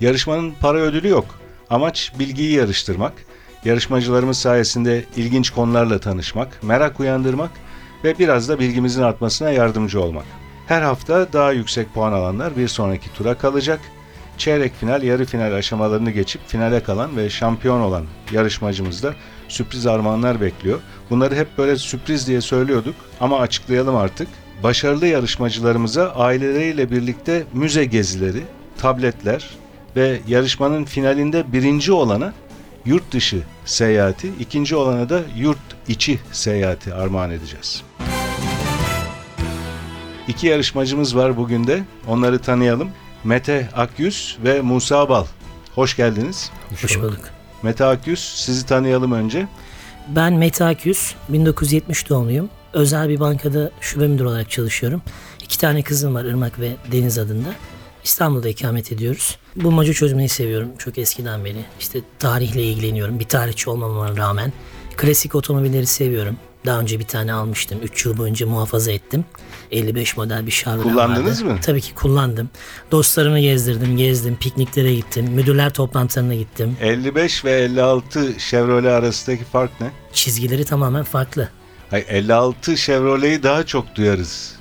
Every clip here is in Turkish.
Yarışmanın para ödülü yok. Amaç bilgiyi yarıştırmak. Yarışmacılarımız sayesinde ilginç konularla tanışmak, merak uyandırmak ve biraz da bilgimizin artmasına yardımcı olmak. Her hafta daha yüksek puan alanlar bir sonraki tura kalacak. Çeyrek final, yarı final aşamalarını geçip finale kalan ve şampiyon olan yarışmacımız da sürpriz armağanlar bekliyor. Bunları hep böyle sürpriz diye söylüyorduk ama açıklayalım artık. Başarılı yarışmacılarımıza aileleriyle birlikte müze gezileri, tabletler ve yarışmanın finalinde birinci olana yurt dışı seyahati, ikinci olana da yurt içi seyahati armağan edeceğiz. İki yarışmacımız var bugün de. Onları tanıyalım. Mete Akyüz ve Musa Bal. Hoş geldiniz. Hoş bulduk. Mete Akyüz, sizi tanıyalım önce. Ben Mete Akyüz, 1970 doğumluyum. Özel bir bankada şube müdürü olarak çalışıyorum. İki tane kızım var Irmak ve Deniz adında. İstanbul'da ikamet ediyoruz. Bulmaca çözmeyi seviyorum çok eskiden beri. İşte tarihle ilgileniyorum bir tarihçi olmamama rağmen. Klasik otomobilleri seviyorum. Daha önce bir tane almıştım. 3 yıl boyunca muhafaza ettim. 55 model bir Chevrolet Kullandınız vardı. mı? Tabii ki kullandım. Dostlarımı gezdirdim, gezdim. Pikniklere gittim. Müdürler toplantılarına gittim. 55 ve 56 Chevrolet arasındaki fark ne? Çizgileri tamamen farklı. Hayır, 56 Chevrolet'i daha çok duyarız.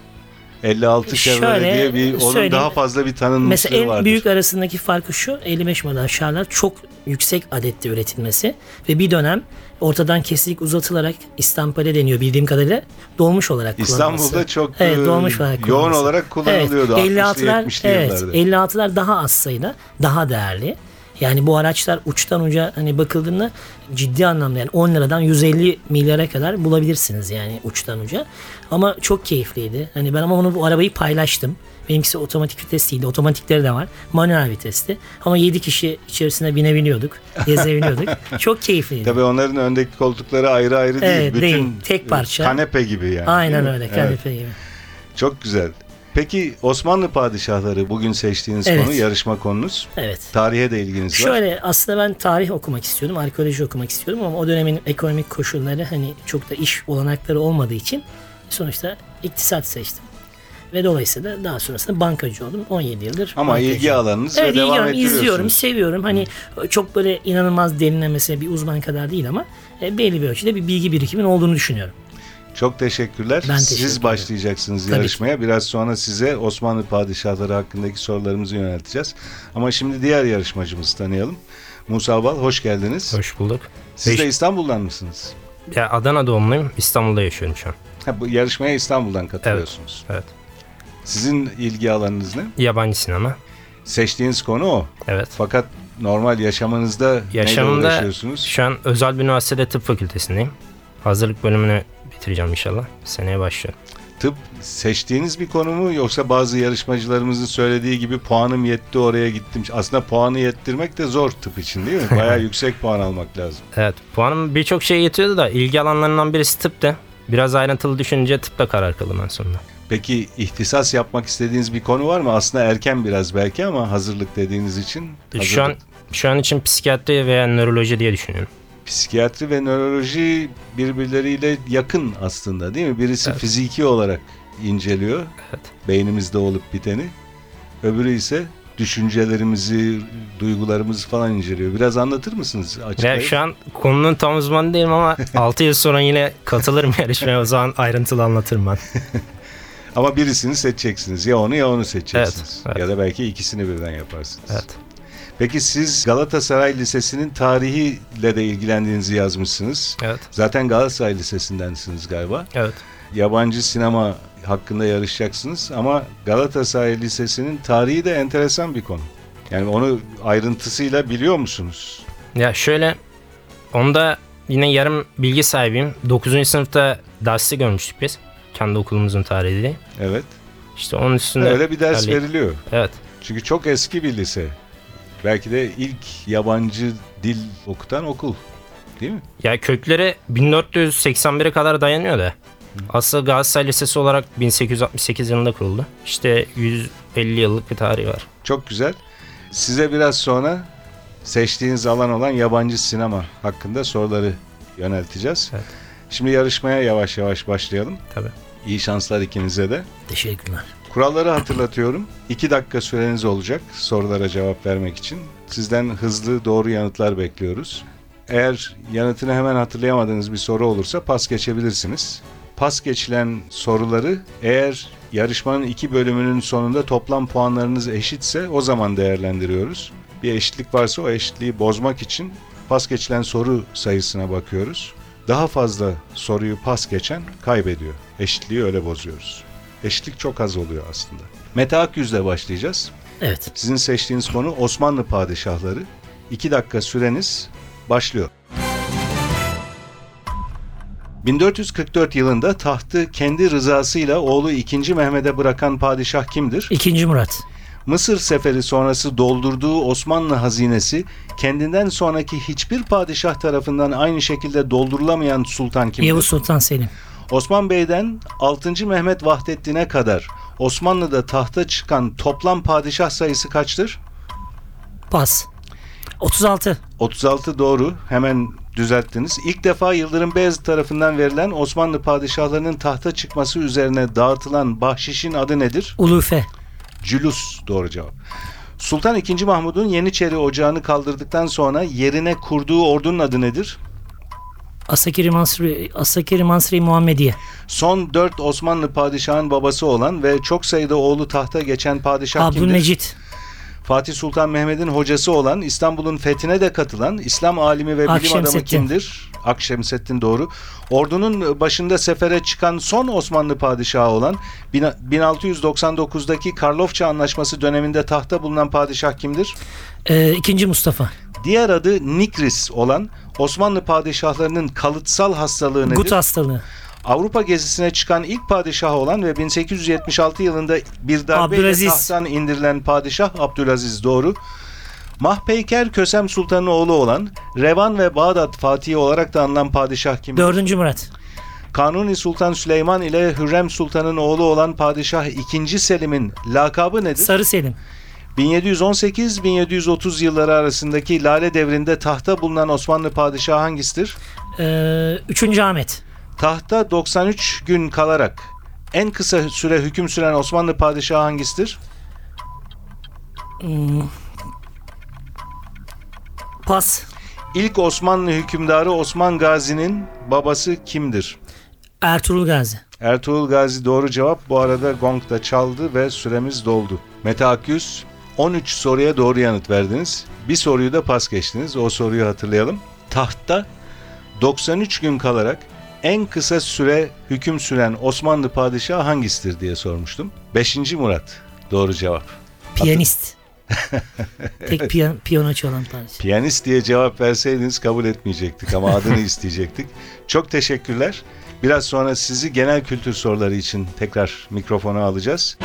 56 Chevrolet Şöyle diye bir onun söyleyeyim. daha fazla bir tanınmışlığı Mesela en vardır. büyük arasındaki farkı şu 55 model şarlar çok yüksek adette üretilmesi ve bir dönem ortadan kesilik uzatılarak istampale deniyor bildiğim kadarıyla dolmuş olarak kullanılması. İstanbul'da çok evet, e, dolmuş olarak yoğun olarak kullanılıyordu Evet, 60'lı 56'lar 70'li evet, yıllarda. 56'lar daha az sayıda, daha değerli. Yani bu araçlar uçtan uca hani bakıldığında ciddi anlamda yani 10 liradan 150 milyara kadar bulabilirsiniz yani uçtan uca. Ama çok keyifliydi. Hani ben ama onu bu arabayı paylaştım. Benimkisi otomatik vites değildi. Otomatikleri de var. Manuel vitesti. Ama 7 kişi içerisine binebiliyorduk. Gezebiliyorduk. çok keyifliydi. Tabii onların öndeki koltukları ayrı ayrı değil. Evet, Bütün değil. Tek parça. Kanepe gibi yani. Aynen öyle. Evet. Kanepe gibi. Çok güzel. Peki Osmanlı padişahları bugün seçtiğiniz Evet. konu, yarışma konunuz. Evet. Tarihe de ilginiz var. Şöyle aslında ben tarih okumak istiyordum, arkeoloji okumak istiyordum ama o dönemin ekonomik koşulları hani çok da iş olanakları olmadığı için sonuçta iktisat seçtim. Ve dolayısıyla daha sonrasında bankacı oldum. 17 yıldır Ama bankacıyım. ilgi alanınız ve Evet, devam izliyorum, seviyorum. Hani çok böyle inanılmaz derinlemesine bir uzman kadar değil ama e, belli bir ölçüde bir bilgi birikimin olduğunu düşünüyorum. Çok teşekkürler. Ben Siz teşekkür ederim. başlayacaksınız Tabii yarışmaya. Biraz sonra size Osmanlı padişahları hakkındaki sorularımızı yönelteceğiz. Ama şimdi diğer yarışmacımızı tanıyalım. Musa Bal hoş geldiniz. Hoş bulduk. Siz Beş- de İstanbul'dan mısınız? Ya Adana doğumluyum. İstanbul'da yaşıyorum şu an. Ha, bu yarışmaya İstanbul'dan katılıyorsunuz. Evet. Sizin ilgi alanınız ne? Yabancı sinema. Seçtiğiniz konu o. Evet. Fakat normal yaşamınızda neyle Yaşamımda uğraşıyorsunuz? şu an özel bir üniversitede tıp fakültesindeyim. Hazırlık bölümünü bitireceğim inşallah. Seneye başlıyorum. Tıp seçtiğiniz bir konu mu yoksa bazı yarışmacılarımızın söylediği gibi puanım yetti oraya gittim. Aslında puanı yettirmek de zor tıp için değil mi? Bayağı yüksek puan almak lazım. Evet. Puanım birçok şeye yetiyordu da ilgi alanlarından birisi tıptı. Biraz ayrıntılı düşününce tıpla karar kıldım en sonunda. Peki ihtisas yapmak istediğiniz bir konu var mı? Aslında erken biraz belki ama hazırlık dediğiniz için. Şu an hazırlık- şu an için psikiyatri veya nöroloji diye düşünüyorum. Psikiyatri ve nöroloji birbirleriyle yakın aslında değil mi? Birisi Evet. fiziki olarak inceliyor Evet. beynimizde olup biteni. Öbürü ise düşüncelerimizi, duygularımızı falan inceliyor. Biraz anlatır mısınız? Ya Açıklayın. şu an konunun tam uzmanı değilim ama 6 yıl sonra yine katılırım yarışmaya o zaman ayrıntılı anlatırım ben. Ama birisini seçeceksiniz. Ya onu ya onu seçeceksiniz. Evet, evet. Ya da belki ikisini birden yaparsınız. Evet. Peki siz Galatasaray Lisesi'nin tarihiyle de ilgilendiğinizi yazmışsınız. Evet. Zaten Galatasaray Lisesi'ndensiniz galiba. Evet. Yabancı sinema hakkında yarışacaksınız ama Galatasaray Lisesi'nin tarihi de enteresan bir konu. Yani onu ayrıntısıyla biliyor musunuz? Ya şöyle onda yine yarım bilgi sahibiyim. 9. sınıfta dersi görmüştük biz. Kendi okulumuzun tarihi. Evet. İşte onun üstünde Öyle bir ders ilerleyip- veriliyor. Evet. Çünkü çok eski bir lise. Belki de ilk yabancı dil okutan okul. Değil mi? Ya kökleri 1481'e kadar dayanıyor da. Aslında Galatasaray Lisesi olarak 1868 yılında kuruldu. İşte 150 yıllık bir tarihi var. Çok güzel. Size biraz sonra seçtiğiniz alan olan yabancı sinema hakkında soruları yönelteceğiz. Evet. Şimdi yarışmaya yavaş yavaş başlayalım. Tabii. İyi şanslar ikinize de. Teşekkürler. Kuralları hatırlatıyorum. 2 dakika süreniz olacak sorulara cevap vermek için. Sizden hızlı doğru yanıtlar bekliyoruz. Eğer yanıtını hemen hatırlayamadığınız bir soru olursa pas geçebilirsiniz. Pas geçilen soruları eğer yarışmanın iki bölümünün sonunda toplam puanlarınız eşitse o zaman değerlendiriyoruz. Bir eşitlik varsa o eşitliği bozmak için pas geçilen soru sayısına bakıyoruz. Daha fazla soruyu pas geçen kaybediyor. Eşitliği öyle bozuyoruz. Eşitlik çok az oluyor aslında. Mete Akyüz'le başlayacağız. Evet. Sizin seçtiğiniz konu Osmanlı padişahları. 2 dakika süreniz başlıyor. 1444 yılında tahtı kendi rızasıyla oğlu 2. Mehmet'e bırakan padişah kimdir? İkinci Murat. Mısır seferi sonrası doldurduğu Osmanlı hazinesi kendinden sonraki hiçbir padişah tarafından aynı şekilde doldurulamayan sultan kimdir? Yavuz Sultan Selim. Osman Bey'den 6. Mehmet Vahdettin'e kadar Osmanlı'da tahta çıkan toplam padişah sayısı kaçtır? Pas. 36. 36 doğru. Hemen düzelttiniz. İlk defa Yıldırım Beyazıt tarafından verilen Osmanlı padişahlarının tahta çıkması üzerine dağıtılan bahşişin adı nedir? Ulufe. Cülus doğru cevap. Sultan II. Mahmud'un Yeniçeri Ocağı'nı kaldırdıktan sonra yerine kurduğu ordunun adı nedir? Asakiri Mansuri, Asakiri Mansuri Muhammediye. Son 4 Osmanlı padişahın babası olan ve çok sayıda oğlu tahta geçen padişah kimdir? Abdülmecit. Fatih Sultan Mehmet'in hocası olan İstanbul'un fethine de katılan İslam alimi ve bilim adamı kimdir? Akşemseddin doğru. Ordunun başında sefere çıkan son Osmanlı padişahı olan bin- 1699'daki Karlofça Anlaşması döneminde tahta bulunan padişah kimdir? Ee, ikinci Mustafa. Diğer adı Nikris olan Osmanlı padişahlarının kalıtsal hastalığı nedir? Gut hastalığı. Avrupa gezisine çıkan ilk padişah olan ve 1876 yılında bir darbeyle Abdülaziz. tahttan indirilen padişah Abdülaziz doğru. Mahpeyker Kösem Sultan'ın oğlu olan Revan ve Bağdat Fatihi olarak da anılan padişah kimdir? Dördüncü Murat. Kanuni Sultan Süleyman ile Hürrem Sultan'ın oğlu olan padişah 2. Selim'in lakabı nedir? Sarı Selim. 1718-1730 yılları arasındaki Lale devrinde tahta bulunan Osmanlı padişahı hangisidir? Ee, üçüncü Ahmet. Tahta 93 gün kalarak en kısa süre hüküm süren Osmanlı padişahı hangisidir? Hmm. Pas. İlk Osmanlı hükümdarı Osman Gazi'nin babası kimdir? Ertuğrul Gazi. Ertuğrul Gazi doğru cevap. Bu arada gong da çaldı ve süremiz doldu. Mete Akyüz 13 soruya doğru yanıt verdiniz. Bir soruyu da pas geçtiniz. O soruyu hatırlayalım. Tahtta 93 gün kalarak en kısa süre hüküm süren Osmanlı padişahı hangisidir diye sormuştum. 5. Murat doğru cevap. Piyanist. Tek piyan, piyano çalan padişah. Piyanist diye cevap verseydiniz kabul etmeyecektik ama adını isteyecektik. Çok teşekkürler. Biraz sonra sizi genel kültür soruları için tekrar mikrofona alacağız.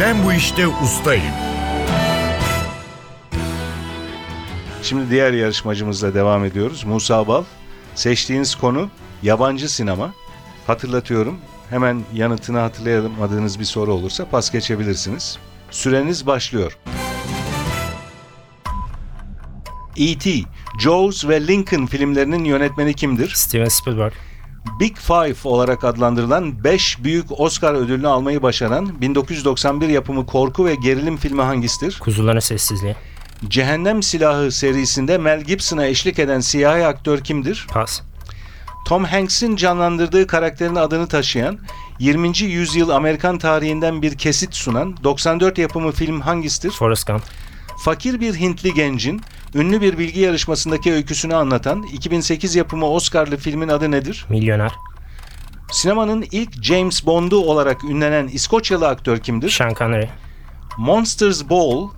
Ben bu işte ustayım. Şimdi diğer yarışmacımızla devam ediyoruz. Musa Bal. Seçtiğiniz konu yabancı sinema. Hatırlatıyorum. Hemen yanıtını hatırlayamadığınız bir soru olursa pas geçebilirsiniz. Süreniz başlıyor. E.T., Jaws ve Lincoln filmlerinin yönetmeni kimdir? Steven Spielberg. Big Five olarak adlandırılan 5 büyük Oscar ödülünü almayı başaran 1991 yapımı korku ve gerilim filmi hangisidir? Kuzuların Sessizliği. Cehennem Silahı serisinde Mel Gibson'a eşlik eden siyahi aktör kimdir? Pas. Tom Hanks'in canlandırdığı karakterin adını taşıyan 20. yüzyıl Amerikan tarihinden bir kesit sunan 94 yapımı film hangisidir? Forrest Gump. Fakir bir Hintli gencin ünlü bir bilgi yarışmasındaki öyküsünü anlatan 2008 yapımı Oscar'lı filmin adı nedir? Milyoner. Sinemanın ilk James Bond'u olarak ünlenen İskoçyalı aktör kimdir? Sean Connery. Monsters Ball,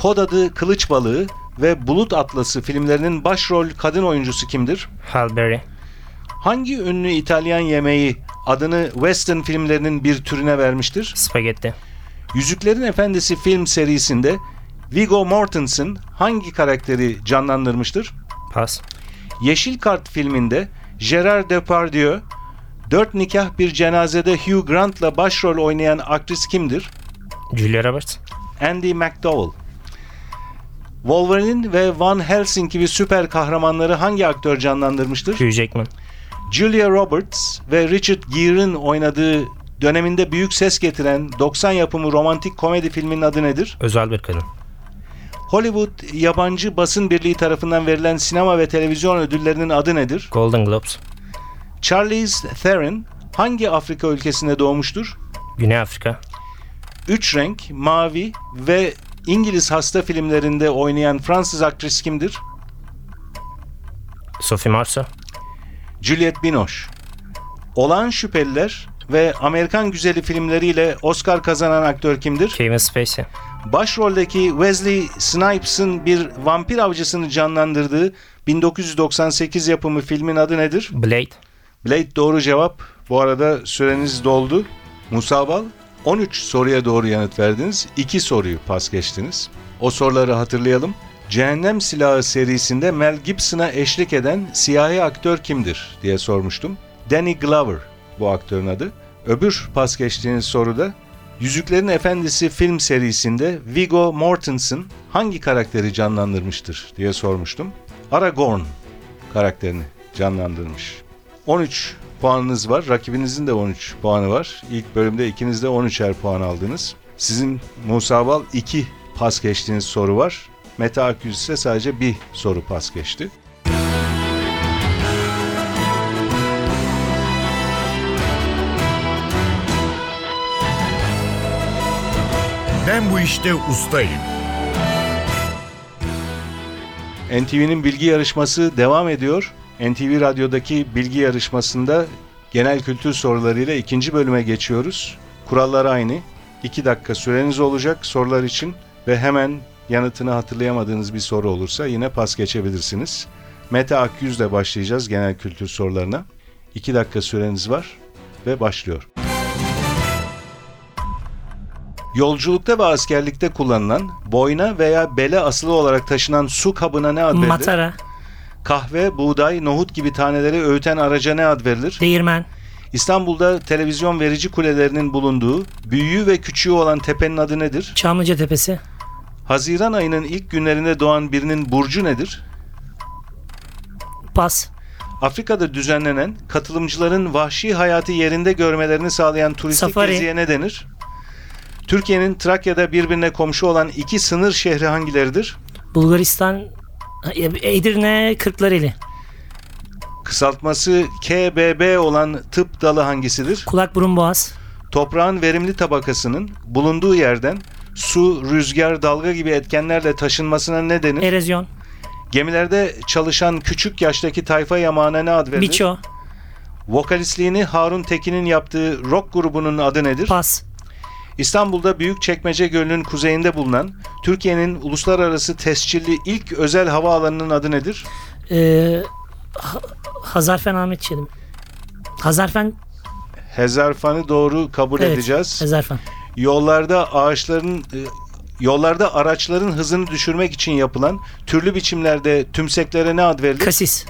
Kod adı Kılıç Balığı ve Bulut Atlası filmlerinin başrol kadın oyuncusu kimdir? Halle Berry. Hangi ünlü İtalyan yemeği adını western filmlerinin bir türüne vermiştir? Spagetti. Yüzüklerin Efendisi film serisinde Viggo Mortensen hangi karakteri canlandırmıştır? Pas. Yeşil Kart filminde Gerard Depardieu, Dört Nikah Bir Cenazede Hugh Grant'la başrol oynayan aktris kimdir? Julia Roberts. Andy McDowell. Wolverine ve Van Helsing gibi süper kahramanları hangi aktör canlandırmıştır? Hugh Jackman. Julia Roberts ve Richard Gere'in oynadığı döneminde büyük ses getiren 90 yapımı romantik komedi filminin adı nedir? Özel bir kadın. Hollywood Yabancı Basın Birliği tarafından verilen sinema ve televizyon ödüllerinin adı nedir? Golden Globes. Charlize Theron hangi Afrika ülkesinde doğmuştur? Güney Afrika. Üç renk, mavi ve İngiliz hasta filmlerinde oynayan Fransız aktris kimdir? Sophie Marceau. Juliette Binoche. Olağan Şüpheliler ve Amerikan Güzeli filmleriyle Oscar kazanan aktör kimdir? Kevin Spacey. Başroldeki Wesley Snipes'ın bir vampir avcısını canlandırdığı 1998 yapımı filmin adı nedir? Blade. Blade doğru cevap. Bu arada süreniz doldu. Musa Bal 13 soruya doğru yanıt verdiniz. 2 soruyu pas geçtiniz. O soruları hatırlayalım. Cehennem Silahı serisinde Mel Gibson'a eşlik eden siyahi aktör kimdir diye sormuştum. Danny Glover bu aktörün adı. Öbür pas geçtiğiniz soruda Yüzüklerin Efendisi film serisinde Viggo Mortensen hangi karakteri canlandırmıştır diye sormuştum. Aragorn karakterini canlandırmış. 13 puanınız var. Rakibinizin de 13 puanı var. İlk bölümde ikiniz de 13'er puan aldınız. Sizin Musa Bal 2 pas geçtiğiniz soru var. Meta Akgüz ise sadece bir soru pas geçti. Ben bu işte ustayım. NTV'nin bilgi yarışması devam ediyor. NTV Radyo'daki bilgi yarışmasında genel kültür sorularıyla ikinci bölüme geçiyoruz. Kurallar aynı. 2 dakika süreniz olacak sorular için ve hemen yanıtını hatırlayamadığınız bir soru olursa yine pas geçebilirsiniz. Mete Akyüz'le başlayacağız genel kültür sorularına. 2 dakika süreniz var ve başlıyor. Yolculukta ve askerlikte kullanılan, boyna veya bele asılı olarak taşınan su kabına ne ad verilir? Matara, Kahve, buğday, nohut gibi taneleri öğüten araca ne ad verilir? değirmen, İstanbul'da televizyon verici kulelerinin bulunduğu, büyüğü ve küçüğü olan tepenin adı nedir? Çamlıca Tepesi, Haziran ayının ilk günlerinde doğan birinin burcu nedir? Pas, Afrika'da düzenlenen, katılımcıların vahşi hayatı yerinde görmelerini sağlayan turistik Safari. geziye ne denir? Türkiye'nin Trakya'da birbirine komşu olan iki sınır şehri hangileridir? Bulgaristan, Edirne, Kırklareli, Kısaltması KBB olan tıp dalı hangisidir? Kulak Burun Boğaz, Toprağın verimli tabakasının bulunduğu yerden su, rüzgar, dalga gibi etkenlerle taşınmasına ne denir? Erozyon, Gemilerde çalışan küçük yaştaki tayfa yamağına ne ad verilir? Biço, Vokalistliğini Harun Tekin'in yaptığı rock grubunun adı nedir? Pas, İstanbul'da Büyükçekmece Gölü'nün kuzeyinde bulunan Türkiye'nin uluslararası tescilli ilk özel havaalanının adı nedir? ee, Ha- Hazarfen Ahmet Çelim. Hazarfen, Hezarfan'ı doğru kabul evet, edeceğiz. Hazarfen. Yollarda ağaçların e, yollarda araçların hızını düşürmek için yapılan türlü biçimlerde tümseklere ne ad verilir? Kasis,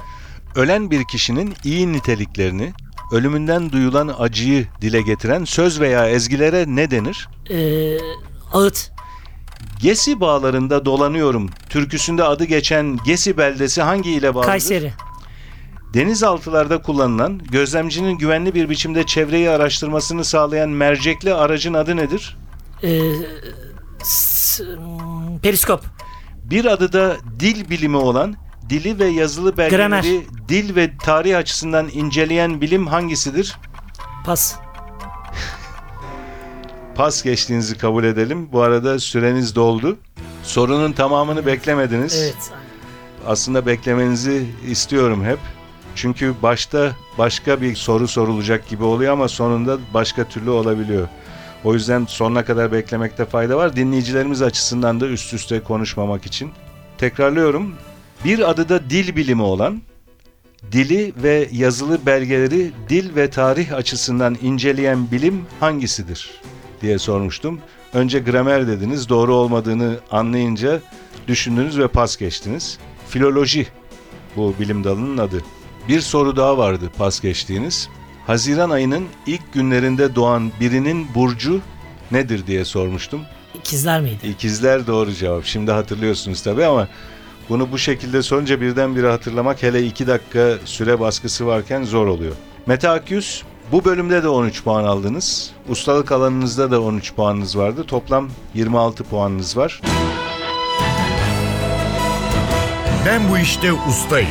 Ölen bir kişinin iyi niteliklerini, ölümünden duyulan acıyı dile getiren söz veya ezgilere ne denir? ee, Ağıt, Gesi bağlarında dolanıyorum. Türküsünde adı geçen Gesi beldesi hangi ile bağlıdır? Kayseri, Denizaltılarda kullanılan, gözlemcinin güvenli bir biçimde çevreyi araştırmasını sağlayan mercekli aracın adı nedir? ee, Periskop, Bir adı da dil bilimi olan, dili ve yazılı belgeleri Gramer. dil ve tarih açısından inceleyen bilim hangisidir? Pas, Pas geçtiğinizi kabul edelim. Bu arada süreniz doldu. Sorunun tamamını beklemediniz. evet. Aslında beklemenizi istiyorum hep. Çünkü başta başka bir soru sorulacak gibi oluyor ama sonunda başka türlü olabiliyor. O yüzden sonuna kadar beklemekte fayda var. Dinleyicilerimiz açısından da üst üste konuşmamak için. Tekrarlıyorum. Bir adı da dil bilimi olan, dili ve yazılı belgeleri dil ve tarih açısından inceleyen bilim hangisidir diye sormuştum. Önce gramer dediniz, doğru olmadığını anlayınca düşündünüz ve pas geçtiniz. Filoloji bu bilim dalının adı. Bir soru daha vardı pas geçtiğiniz. Haziran ayının ilk günlerinde doğan birinin burcu nedir diye sormuştum. İkizler miydi? İkizler doğru cevap. Şimdi hatırlıyorsunuz tabii ama bunu bu şekilde sorunca birdenbire hatırlamak hele 2 dakika süre baskısı varken zor oluyor. Mete Akyüz bu bölümde de 13 puan aldınız. Ustalık alanınızda da 13 puanınız vardı. Toplam 26 puanınız var. Ben bu işte ustayım.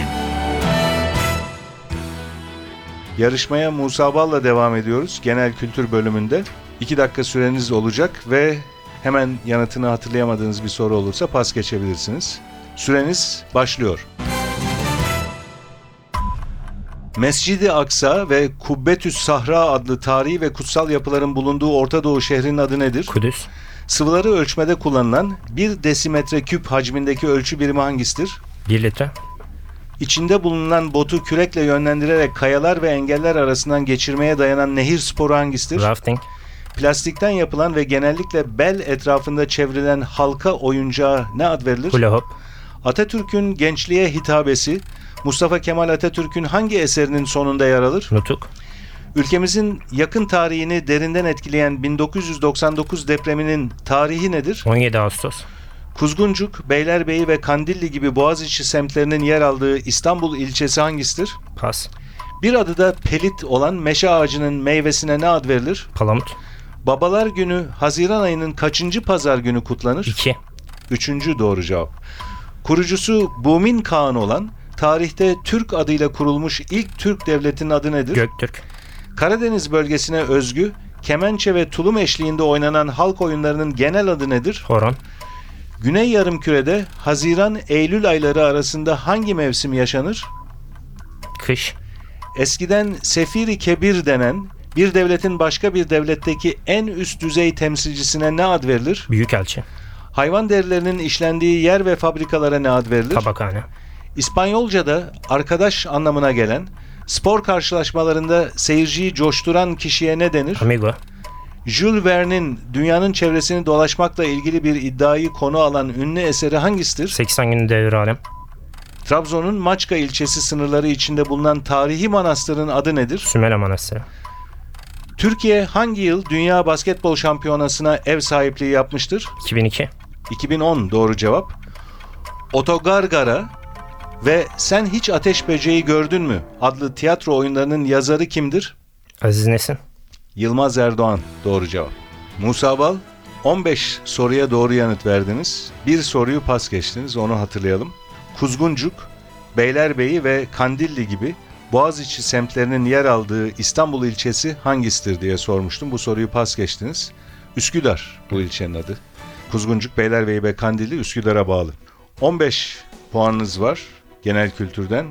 Yarışmaya Musa Bal'la devam ediyoruz. Genel kültür bölümünde. 2 dakika süreniz olacak ve hemen yanıtını hatırlayamadığınız bir soru olursa pas geçebilirsiniz. Süreniz başlıyor. Mescid-i Aksa ve Kubbetüs Sahra adlı tarihi ve kutsal yapıların bulunduğu Orta Doğu şehrinin adı nedir? Kudüs. Sıvıları ölçmede kullanılan 1 desimetre küp hacmindeki ölçü birimi hangisidir? 1 litre. İçinde bulunan botu kürekle yönlendirerek kayalar ve engeller arasından geçirmeye dayanan nehir sporu hangisidir? Rafting. Plastikten yapılan ve genellikle bel etrafında çevrilen halka oyuncağı ne ad verilir? Hula hop. Atatürk'ün gençliğe hitabesi Mustafa Kemal Atatürk'ün hangi eserinin sonunda yer alır? Nutuk. Ülkemizin yakın tarihini derinden etkileyen 1999 depreminin tarihi nedir? 17 Ağustos. Kuzguncuk, Beylerbeyi ve Kandilli gibi Boğaziçi semtlerinin yer aldığı İstanbul ilçesi hangisidir? Pas. Bir adı da pelit olan meşe ağacının meyvesine ne ad verilir? Palamut. Babalar günü Haziran ayının kaçıncı pazar günü kutlanır? 2. Üçüncü doğru cevap. Kurucusu Bumin Kağan olan tarihte Türk adıyla kurulmuş ilk Türk devletinin adı nedir? Göktürk. Karadeniz bölgesine özgü kemençe ve tulum eşliğinde oynanan halk oyunlarının genel adı nedir? Horon. Güney Yarımküre'de Haziran-Eylül ayları arasında hangi mevsim yaşanır? Kış. Eskiden Sefiri Kebir denen bir devletin başka bir devletteki en üst düzey temsilcisine ne ad verilir? Büyükelçi. Hayvan derilerinin işlendiği yer ve fabrikalara ne ad verilir? Tabakhane. İspanyolca'da arkadaş anlamına gelen spor karşılaşmalarında seyirciyi coşturan kişiye ne denir? Amigo. Jules Verne'in dünyanın çevresini dolaşmakla ilgili bir iddiayı konu alan ünlü eseri hangisidir? 80 gün devir alem. Trabzon'un Maçka ilçesi sınırları içinde bulunan tarihi manastırın adı nedir? Sümele Manastırı. Türkiye hangi yıl Dünya Basketbol Şampiyonası'na ev sahipliği yapmıştır? 2002. 2010 doğru cevap. Otogargara ve Sen Hiç Ateş Böceği Gördün mü adlı tiyatro oyunlarının yazarı kimdir? Aziz Nesin. Yılmaz Erdoğan doğru cevap. Musa Bal 15 soruya doğru yanıt verdiniz. Bir soruyu pas geçtiniz onu hatırlayalım. Kuzguncuk, Beylerbeyi ve Kandilli gibi Boğaziçi semtlerinin yer aldığı İstanbul ilçesi hangisidir diye sormuştum. Bu soruyu pas geçtiniz. Üsküdar bu ilçenin adı. Kuzguncuk, Beylerbeyi ve Kandilli Üsküdar'a bağlı. 15 puanınız var genel kültürden.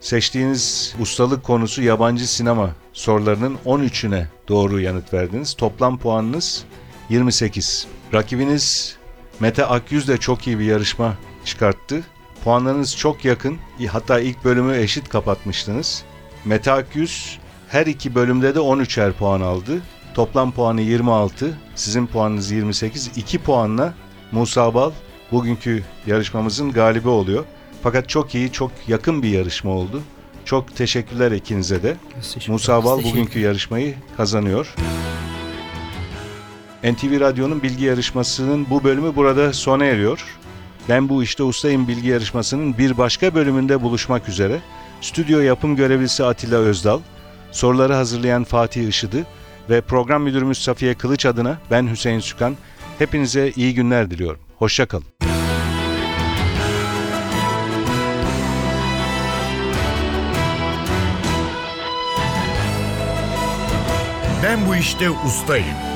Seçtiğiniz ustalık konusu yabancı sinema sorularının 13'üne doğru yanıt verdiniz. Toplam puanınız 28. Rakibiniz Mete Akyüz de çok iyi bir yarışma çıkarttı. Puanlarınız çok yakın. Hatta ilk bölümü eşit kapatmıştınız. Mete Akyüz her iki bölümde de 13'er puan aldı. Toplam puanı 26. Sizin puanınız 28. 2 puanla Musa Bal bugünkü yarışmamızın galibi oluyor. Fakat çok iyi, çok yakın bir yarışma oldu. Çok teşekkürler ikinize de. Musa Bal Teşekkür bugünkü yarışmayı kazanıyor. NTV Radyo'nun bilgi yarışmasının bu bölümü burada sona eriyor. Ben bu işte ustayım bilgi yarışmasının bir başka bölümünde buluşmak üzere. Stüdyo yapım görevlisi Atilla Özdal, soruları hazırlayan Fatih Işıdı ve program müdürümüz Safiye Kılıç adına ben Hüseyin Sükan. Hepinize iyi günler diliyorum. Hoşçakalın. Ben bu işte ustayım.